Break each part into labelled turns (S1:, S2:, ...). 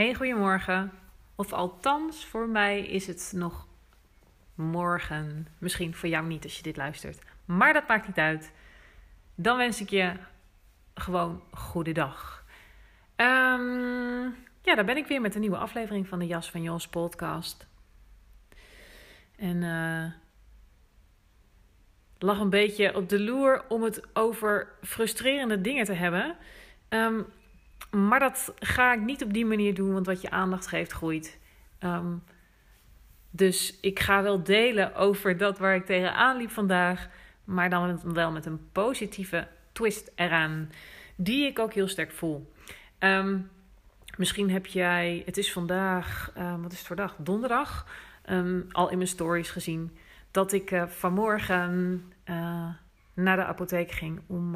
S1: Hey, goedemorgen. Of althans, voor mij is het nog morgen. Misschien voor jou niet als je dit luistert. Maar dat maakt niet uit. Dan wens ik je gewoon goede dag. Um, ja, daar ben ik weer met een nieuwe aflevering van de Jas van Jos podcast. En uh, lag een beetje op de loer om het over frustrerende dingen te hebben. Um, maar dat ga ik niet op die manier doen, want wat je aandacht geeft, groeit. Um, dus ik ga wel delen over dat waar ik tegenaan liep vandaag, maar dan wel met een positieve twist eraan, die ik ook heel sterk voel. Um, misschien heb jij, het is vandaag, uh, wat is het voor dag? Donderdag, al in mijn stories gezien dat ik uh, vanmorgen uh, naar de apotheek ging om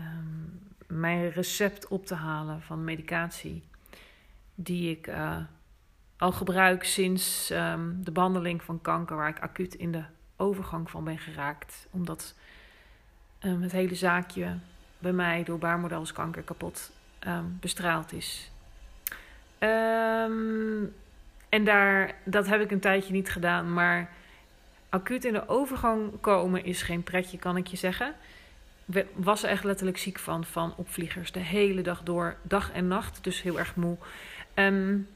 S1: um, mijn recept op te halen van medicatie. Die ik uh, al gebruik sinds um, de behandeling van kanker, waar ik acuut in de overgang van ben geraakt. Omdat um, het hele zaakje bij mij door baarmodelskanker kapot um, bestraald is. en daar, dat heb ik een tijdje niet gedaan, maar acuut in de overgang komen is geen pretje, kan ik je zeggen was echt letterlijk ziek van, van opvliegers. De hele dag door, dag en nacht. Dus heel erg moe. Um,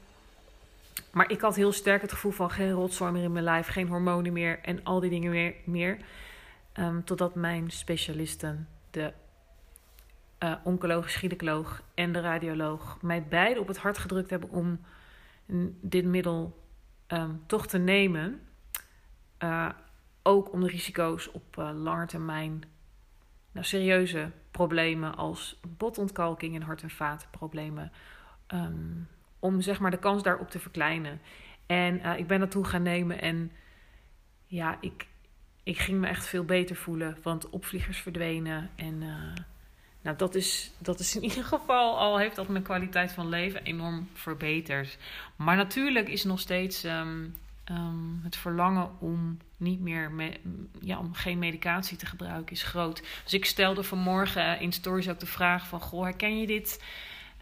S1: maar ik had heel sterk het gevoel van geen rotzooi meer in mijn lijf. Geen hormonen meer en al die dingen meer. meer. Um, totdat mijn specialisten, de uh, oncologisch gynaecoloog en de radioloog... mij beide op het hart gedrukt hebben om dit middel um, toch te nemen. Uh, ook om de risico's op uh, lange termijn nou, serieuze problemen als botontkalking en hart- en vaatproblemen. Um, om zeg maar de kans daarop te verkleinen. En uh, ik ben dat toe gaan nemen en ja, ik, ik ging me echt veel beter voelen. Want opvliegers verdwenen. En uh, nou, dat is, dat is in ieder geval al heeft dat mijn kwaliteit van leven enorm verbeterd. Maar natuurlijk is nog steeds um, um, het verlangen om niet meer me, ja, om geen medicatie te gebruiken is groot. Dus ik stelde vanmorgen in stories ook de vraag van goh, herken je dit?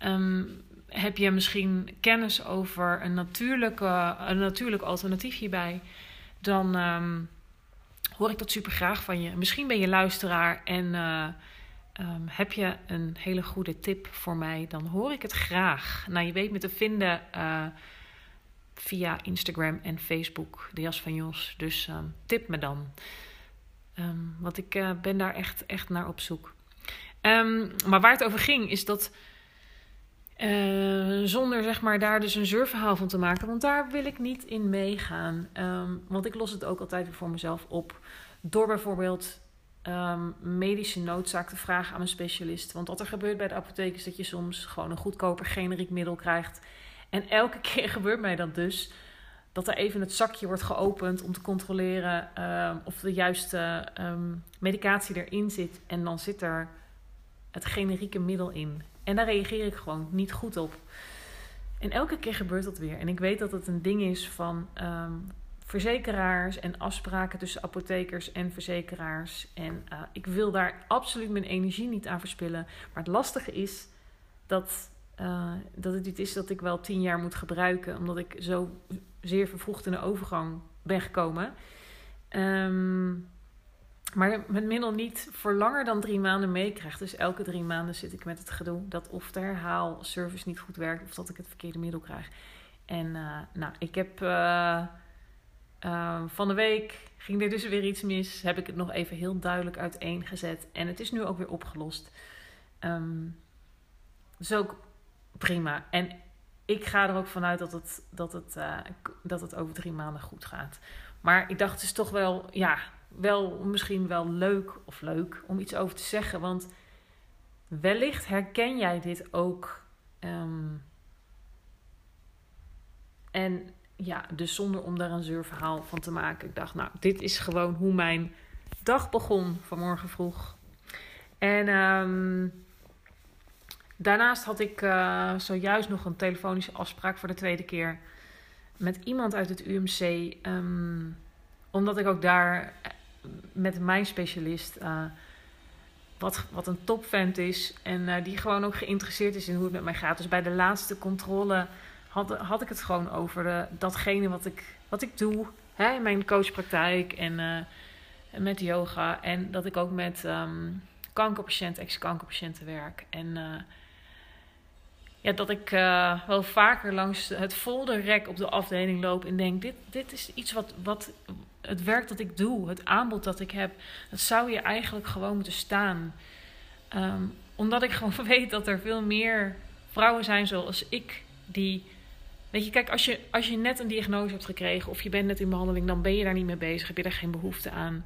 S1: Um, heb je misschien kennis over een, natuurlijke, een natuurlijk alternatief hierbij? Dan um, hoor ik dat super graag van je. Misschien ben je luisteraar en um, heb je een hele goede tip voor mij, dan hoor ik het graag. Nou, je weet me te vinden. Uh, via Instagram en Facebook, de jas van Jos. Dus um, tip me dan. Um, want ik uh, ben daar echt, echt naar op zoek. Um, maar waar het over ging, is dat. Uh, zonder zeg maar daar dus een zeurverhaal van te maken. Want daar wil ik niet in meegaan. want ik los het ook altijd weer voor mezelf op. Door bijvoorbeeld medische noodzaak te vragen aan een specialist. Want wat er gebeurt bij de apotheek is dat je soms gewoon een goedkoper generiek middel krijgt en elke keer gebeurt mij dat dus. Dat er even het zakje wordt geopend om te controleren uh, of de juiste um, medicatie erin zit. En dan zit er het generieke middel in. En daar reageer ik gewoon niet goed op. En elke keer gebeurt dat weer. En ik weet dat het een ding is van um, verzekeraars en afspraken tussen apothekers en verzekeraars. En uh, ik wil daar absoluut mijn energie niet aan verspillen. Maar het lastige is dat uh, dat het iets is dat ik wel tien jaar moet gebruiken, omdat ik zo zeer vervroegd in de overgang ben gekomen. Um, maar met middel niet voor langer dan drie maanden meekrijgt. Dus elke drie maanden zit ik met het gedoe dat of de herhaalservice niet goed werkt of dat ik het verkeerde middel krijg. En uh, nou, ik heb uh, van de week ging er dus weer iets mis. Heb ik het nog even heel duidelijk uiteengezet. En het is nu ook weer opgelost. Um, dus ook prima. En ik ga er ook vanuit dat het, dat het, dat het over drie maanden goed gaat. Maar ik dacht, het is toch wel, ja, wel misschien wel leuk of leuk om iets over te zeggen. Want wellicht herken jij dit ook. Um, en ja, dus zonder om daar een zeur verhaal van te maken. Ik dacht, nou, dit is gewoon hoe mijn dag begon vanmorgen vroeg. En um, daarnaast had ik uh, zojuist nog een telefonische afspraak voor de tweede keer met iemand uit het UMC. Um, ehm, omdat ik ook daar met mijn specialist, uh, wat, wat een topvent is. En die gewoon ook geïnteresseerd is in hoe het met mij gaat. Dus bij de laatste controle had, had ik het gewoon over datgene wat ik, wat ik doe hè, in mijn coachpraktijk en, met yoga. En dat ik ook met um, kankerpatiënten, ex-kankerpatiënten werk. En ja, dat ik uh, wel vaker langs het folderrek op de afdeling loop en denk: dit, dit is iets wat, wat het werk dat ik doe, het aanbod dat ik heb, dat zou je eigenlijk gewoon moeten staan. Um, omdat ik gewoon weet dat er veel meer vrouwen zijn zoals ik die. Weet je, kijk, als je, als je net een diagnose hebt gekregen of je bent net in behandeling, dan ben je daar niet mee bezig, heb je daar geen behoefte aan.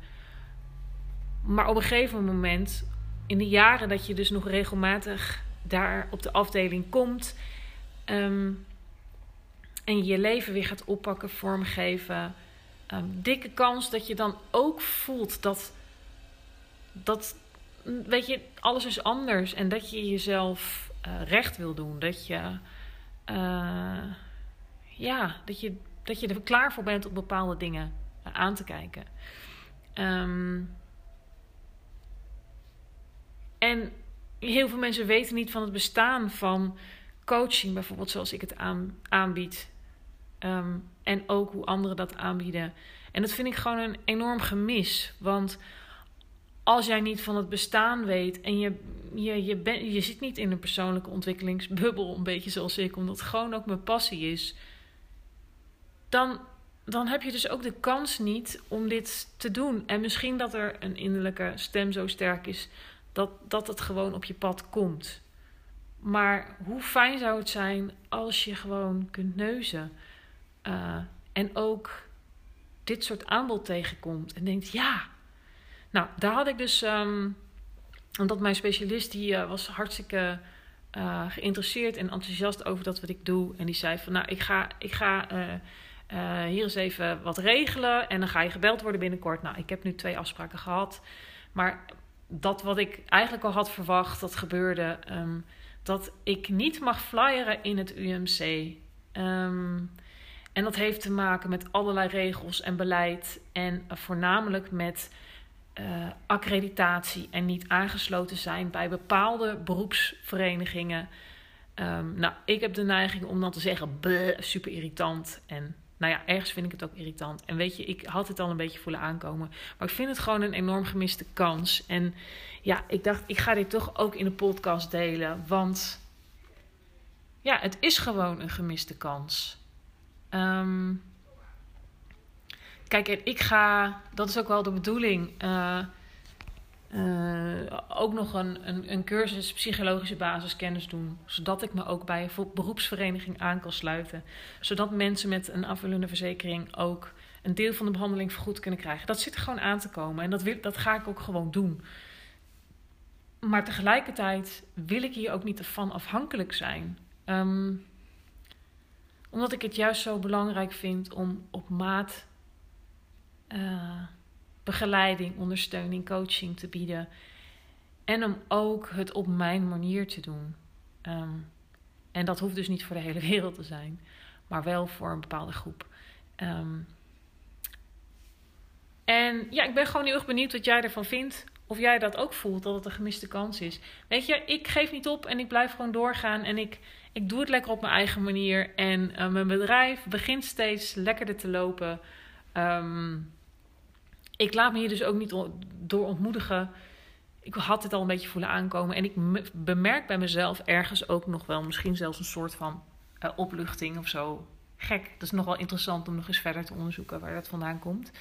S1: Maar op een gegeven moment, in de jaren dat je dus nog regelmatig daar op de afdeling komt um, en je leven weer gaat oppakken, vormgeven, um, dikke kans dat je dan ook voelt dat, dat, weet je, alles is anders en dat je jezelf uh, recht wil doen. Dat je, uh, ja, dat je, dat je er klaar voor bent om bepaalde dingen uh, aan te kijken. Um, en heel veel mensen weten niet van het bestaan van coaching, bijvoorbeeld zoals ik het aan, aanbied. Um, en ook hoe anderen dat aanbieden. En dat vind ik gewoon een enorm gemis. Want als jij niet van het bestaan weet en je, je, je, ben, je zit niet in een persoonlijke ontwikkelingsbubbel, een beetje zoals ik, omdat het gewoon ook mijn passie is, dan, dan heb je dus ook de kans niet om dit te doen. En misschien dat er een innerlijke stem zo sterk is dat, dat het gewoon op je pad komt. Maar hoe fijn zou het zijn als je gewoon kunt neuzen. Uh, en ook dit soort aanbod tegenkomt. En denkt, ja. Nou, daar had ik dus... Um, omdat mijn specialist, die uh, was hartstikke uh, geïnteresseerd en enthousiast over dat wat ik doe. En die zei van, nou, ik ga, ik ga hier eens even wat regelen. En dan ga je gebeld worden binnenkort. Nou, ik heb nu twee afspraken gehad. Maar dat wat ik eigenlijk al had verwacht, dat gebeurde. Um, dat ik niet mag flyeren in het UMC. Um, en dat heeft te maken met allerlei regels en beleid. En voornamelijk met uh, accreditatie en niet aangesloten zijn bij bepaalde beroepsverenigingen. Um, nou, ik heb de neiging om dan te zeggen: super irritant. En nou ja, ergens vind ik het ook irritant. En weet je, ik had het al een beetje voelen aankomen. Maar ik vind het gewoon een enorm gemiste kans. En ja, ik dacht, ik ga dit toch ook in de podcast delen. Want ja, het is gewoon een gemiste kans. Um, kijk, ik ga, dat is ook wel de bedoeling. Uh, uh, ook nog een, een, een, cursus psychologische basiskennis doen. Zodat ik me ook bij een beroepsvereniging aan kan sluiten. Zodat mensen met een afvullende verzekering ook een deel van de behandeling vergoed kunnen krijgen. Dat zit er gewoon aan te komen en dat, wil, dat ga ik ook gewoon doen. Maar tegelijkertijd wil ik hier ook niet van afhankelijk zijn. Um, omdat ik het juist zo belangrijk vind om op maat uh, begeleiding, ondersteuning, coaching te bieden. En om ook het op mijn manier te doen. Um, en dat hoeft dus niet voor de hele wereld te zijn, maar wel voor een bepaalde groep. Um, en ja, ik ben gewoon heel erg benieuwd wat jij ervan vindt. Of jij dat ook voelt, dat het een gemiste kans is. Weet je, ik geef niet op en ik blijf gewoon doorgaan. En ik, ik doe het lekker op mijn eigen manier. En uh, mijn bedrijf begint steeds lekkerder te lopen. Um, ik laat me hier dus ook niet door ontmoedigen. Ik had het al een beetje voelen aankomen. En ik bemerk bij mezelf ergens ook nog wel misschien zelfs een soort van uh, opluchting of zo. Gek. Dat is nog wel interessant om nog eens verder te onderzoeken waar dat vandaan komt.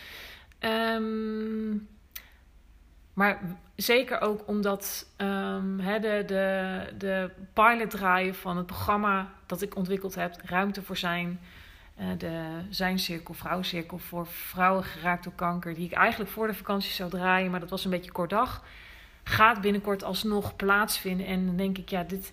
S1: Um, maar zeker ook omdat um, de, de, de pilot draaien van het programma dat ik ontwikkeld heb, Ruimte voor Zijn, uh, de Zijncirkel, Vrouwencirkel voor vrouwen geraakt door kanker, die ik eigenlijk voor de vakantie zou draaien, maar dat was een beetje kort dag, gaat binnenkort alsnog plaatsvinden. En dan denk ik, ja, dit,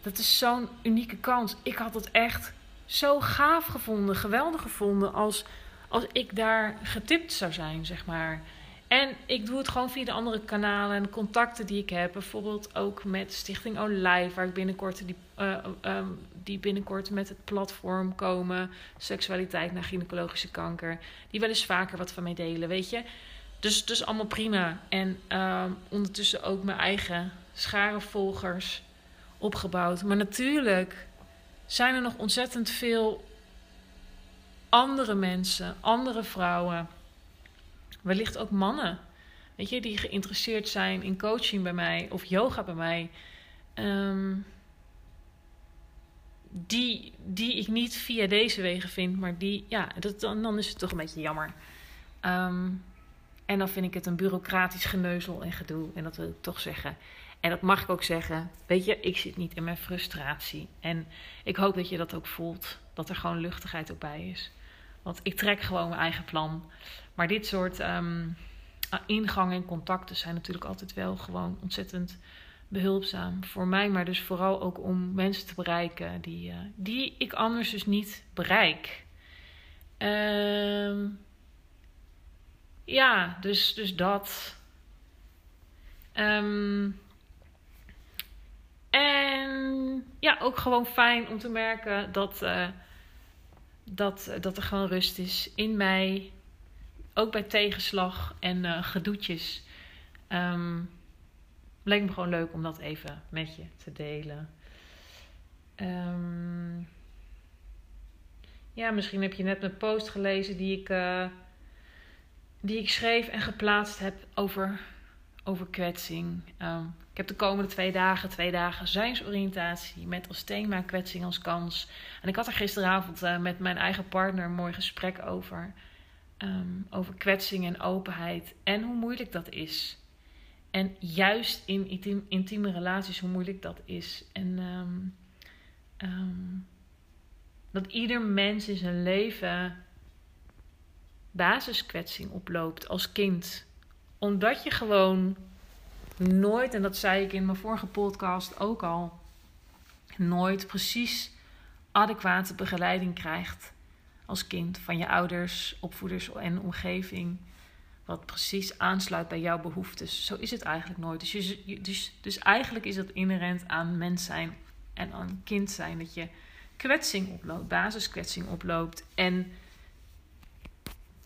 S1: dat is zo'n unieke kans. Ik had het echt zo gaaf gevonden, geweldig gevonden als, als ik daar getipt zou zijn, zeg maar. En ik doe het gewoon via de andere kanalen en contacten die ik heb. Bijvoorbeeld ook met Stichting Olive, waar ik binnenkort, die, uh, um, die binnenkort met het platform komen. Seksualiteit naar gynaecologische kanker. Die wel eens vaker wat van mij delen, weet je. Dus, dus allemaal prima. En uh, ondertussen ook mijn eigen schare volgers opgebouwd. Maar natuurlijk zijn er nog ontzettend veel andere mensen, andere vrouwen wellicht ook mannen, weet je, die geïnteresseerd zijn in coaching bij mij of yoga bij mij, ehm, die, die ik niet via deze wegen vind, maar die, ja, dat, dan, dan is het toch een beetje jammer. Ehm, en dan vind ik het een bureaucratisch geneuzel en gedoe, en dat wil ik toch zeggen. En dat mag ik ook zeggen. Weet je, ik zit niet in mijn frustratie. En ik hoop dat je dat ook voelt. Dat er gewoon luchtigheid ook bij is. Want ik trek gewoon mijn eigen plan. Maar dit soort um, ingangen en contacten zijn natuurlijk altijd wel gewoon ontzettend behulpzaam voor mij, maar dus vooral ook om mensen te bereiken die, uh, die ik anders dus niet bereik. Um, ja, dus, dus dat. Um, en ja, ook gewoon fijn om te merken dat, uh, dat, dat er gewoon rust is in mij ook bij tegenslag en uh, gedoetjes. Um, leek me gewoon leuk om dat even met je te delen. Um, ja, misschien heb je net mijn post gelezen die ik, uh, die ik schreef en geplaatst heb over, over kwetsing. Um, ik heb de komende twee dagen, twee dagen zijnsoriëntatie met als thema kwetsing als kans. En ik had er gisteravond uh, met mijn eigen partner een mooi gesprek over. Um, over kwetsing en openheid en hoe moeilijk dat is. En juist in intiem, intieme relaties hoe moeilijk dat is. En um, um, dat ieder mens in zijn leven basiskwetsing oploopt als kind. Omdat je gewoon nooit, en dat zei ik in mijn vorige podcast ook al, nooit precies adequate begeleiding krijgt als kind van je ouders, opvoeders en omgeving. Wat precies aansluit bij jouw behoeftes. Zo is het eigenlijk nooit. Dus, je, dus, dus eigenlijk is het inherent aan mens zijn en aan kind zijn. Dat je kwetsing oploopt, basiskwetsing oploopt. En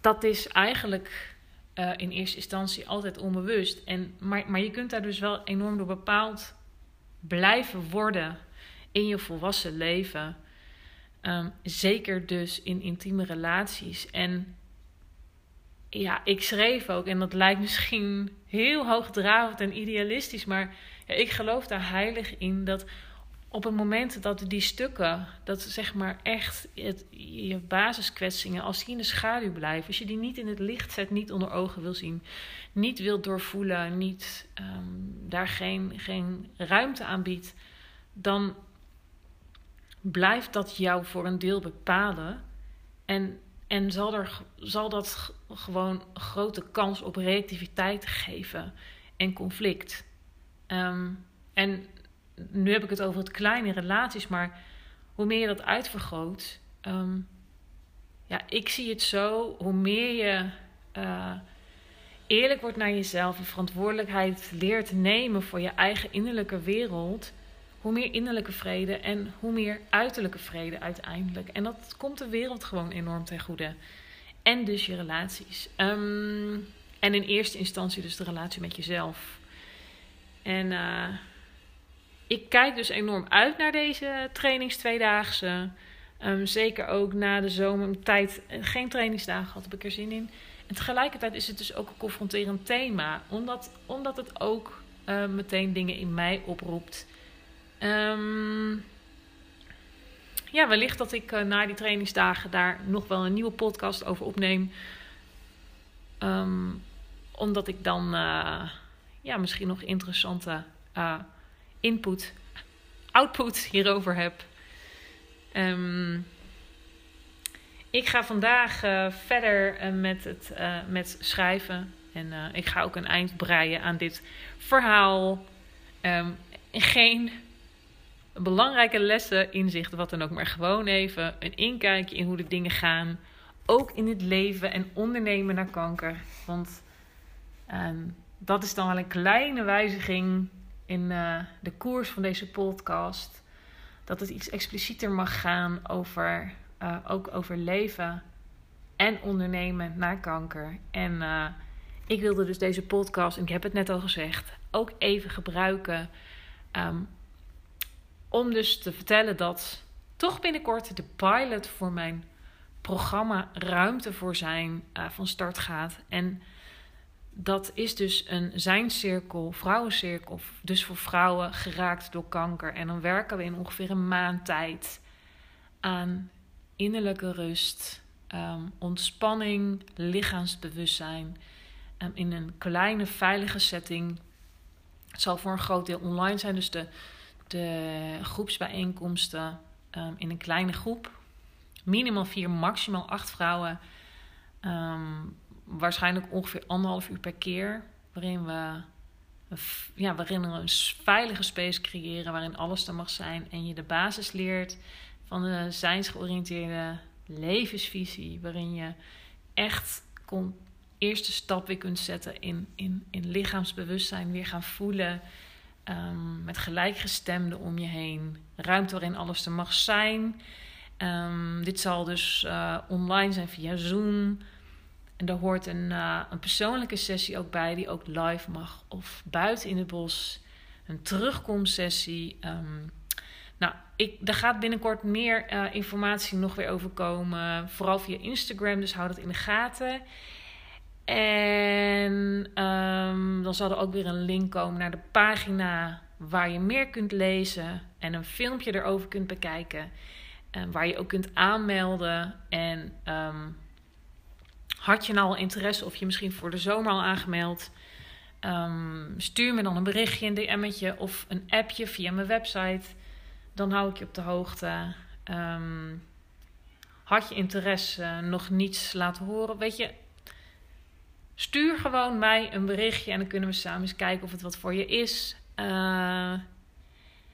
S1: dat is eigenlijk uh, in eerste instantie altijd onbewust. En, maar, maar je kunt daar dus wel enorm door bepaald blijven worden in je volwassen leven. Um, zeker dus in intieme relaties. En ja, ik schreef ook, en dat lijkt misschien heel hoogdravend en idealistisch, maar ja, ik geloof daar heilig in dat op het moment dat die stukken, dat zeg maar echt je basiskwetsingen, als die in de schaduw blijven, als je die niet in het licht zet, niet onder ogen wil zien, niet wil doorvoelen, niet um, daar geen, geen ruimte aan biedt, dan blijft dat jou voor een deel bepalen. En, en zal, er, zal dat gewoon grote kans op reactiviteit geven en conflict. Um, en nu heb ik het over het kleine relaties, maar hoe meer je dat uitvergroot, um, ja, ik zie het zo, hoe meer je uh, eerlijk wordt naar jezelf, je verantwoordelijkheid leert nemen voor je eigen innerlijke wereld, hoe meer innerlijke vrede en hoe meer uiterlijke vrede uiteindelijk. En dat komt de wereld gewoon enorm ten goede. En dus je relaties. Um, en in eerste instantie dus de relatie met jezelf. En uh, ik kijk dus enorm uit naar deze trainings tweedaagse. Um, zeker ook na de zomertijd geen trainingsdagen had, ik er zin in. tegelijkertijd is het dus ook een confronterend thema, omdat, omdat het ook uh, meteen dingen in mij oproept. Um, ja, wellicht dat ik uh, na die trainingsdagen daar nog wel een nieuwe podcast over opneem. Um, omdat ik dan uh, ja, misschien nog interessante input, output hierover heb. Um, ik ga vandaag verder met, het, met schrijven. En ik ga ook een eind breien aan dit verhaal. Geen belangrijke lessen, inzichten, wat dan ook. Maar gewoon even een inkijkje in hoe de dingen gaan. Ook in het leven en ondernemen naar kanker. Want um, dat is dan wel een kleine wijziging in de koers van deze podcast. Dat het iets explicieter mag gaan over uh, ook over leven en ondernemen na kanker. En uh, ik wilde dus deze podcast, en ik heb het net al gezegd, ook even gebruiken. Um, om dus te vertellen dat toch binnenkort de pilot voor mijn programma Ruimte voor Zijn uh, van start gaat. En dat is dus een zijncirkel, vrouwencirkel, dus voor vrouwen geraakt door kanker. En dan werken we in ongeveer een maand tijd aan innerlijke rust, um, ontspanning, lichaamsbewustzijn. Um, in een kleine, veilige setting. Het zal voor een groot deel online zijn, dus de, de groepsbijeenkomsten um, in een kleine groep. Minimaal vier, maximaal acht vrouwen. waarschijnlijk ongeveer anderhalf uur per keer. Waarin we ja, waarin we een veilige space creëren waarin alles er mag zijn en je de basis leert van de zijnsgeoriënteerde levensvisie, waarin je echt kon, eerste stap weer kunt zetten in, in, in lichaamsbewustzijn, weer gaan voelen. Um, met gelijkgestemden om je heen. Ruimte waarin alles er mag zijn. Um, dit zal dus uh, online zijn via Zoom. En daar hoort een, uh, een persoonlijke sessie ook bij, die ook live mag. Of buiten in het bos. Een terugkomsessie. Um, nou, ik, er gaat binnenkort meer uh, informatie nog weer over komen. Vooral via Instagram, dus hou dat in de gaten. En um, dan zal er ook weer een link komen naar de pagina waar je meer kunt lezen en een filmpje erover kunt bekijken. Um, waar je ook kunt aanmelden. En um, had je nou al interesse of je misschien voor de zomer al aangemeld? stuur me dan een berichtje, een DM'tje of een appje via mijn website dan hou ik je op de hoogte. Had je interesse, nog niets laten horen? Weet je, stuur gewoon mij een berichtje en dan kunnen we samen eens kijken of het wat voor je is. Uh,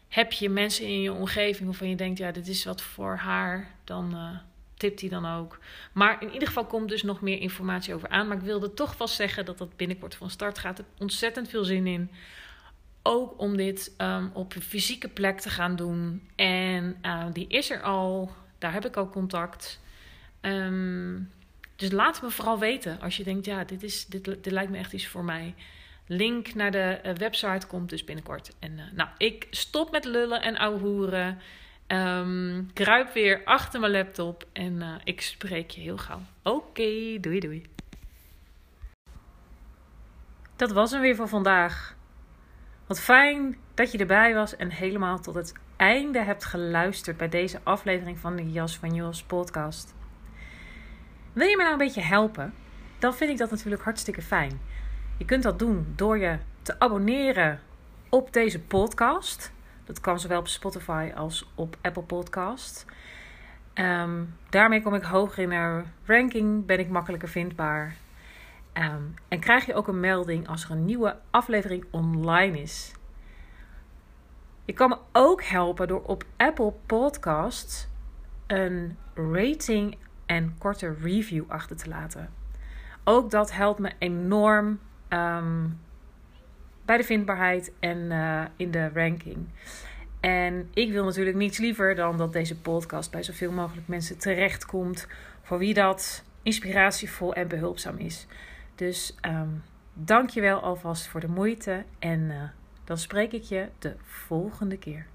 S1: heb je mensen in je omgeving waarvan je denkt, ja, dit is wat voor haar, dan uh, tipt die dan ook. Maar in ieder geval komt dus nog meer informatie over aan. Maar ik wilde toch wel zeggen dat dat binnenkort van start gaat. Ik ontzettend veel zin in ook om dit um, op een fysieke plek te gaan doen. En uh, die is er al. Daar heb ik al contact. Um, dus laat me vooral weten als je denkt: ja, dit, is, dit, dit lijkt me echt iets voor mij. Link naar de uh, website komt dus binnenkort. En uh, nou, ik stop met lullen en ouwehoeren. Um, kruip weer achter mijn laptop. En ik spreek je heel gauw. Oké, doei doei. Dat was hem weer voor vandaag. Wat fijn dat je erbij was en helemaal tot het einde hebt geluisterd bij deze aflevering van de Jas van Jos podcast. Wil je me nou een beetje helpen? Dan vind ik dat natuurlijk hartstikke fijn. Je kunt dat doen door je te abonneren op deze podcast. Dat kan zowel op Spotify als op Apple Podcast. Um, daarmee kom ik hoger in de ranking, ben ik makkelijker vindbaar. Um, en krijg je ook een melding als er een nieuwe aflevering online is. Je kan me ook helpen door op Apple Podcasts een rating en korte review achter te laten. Ook dat helpt me enorm um, bij de vindbaarheid en uh, in de ranking. En ik wil natuurlijk niets liever dan dat deze podcast bij zoveel mogelijk mensen terechtkomt. Voor wie dat inspiratievol en behulpzaam is. Dus um, dank je wel alvast voor de moeite en uh, dan spreek ik je de volgende keer.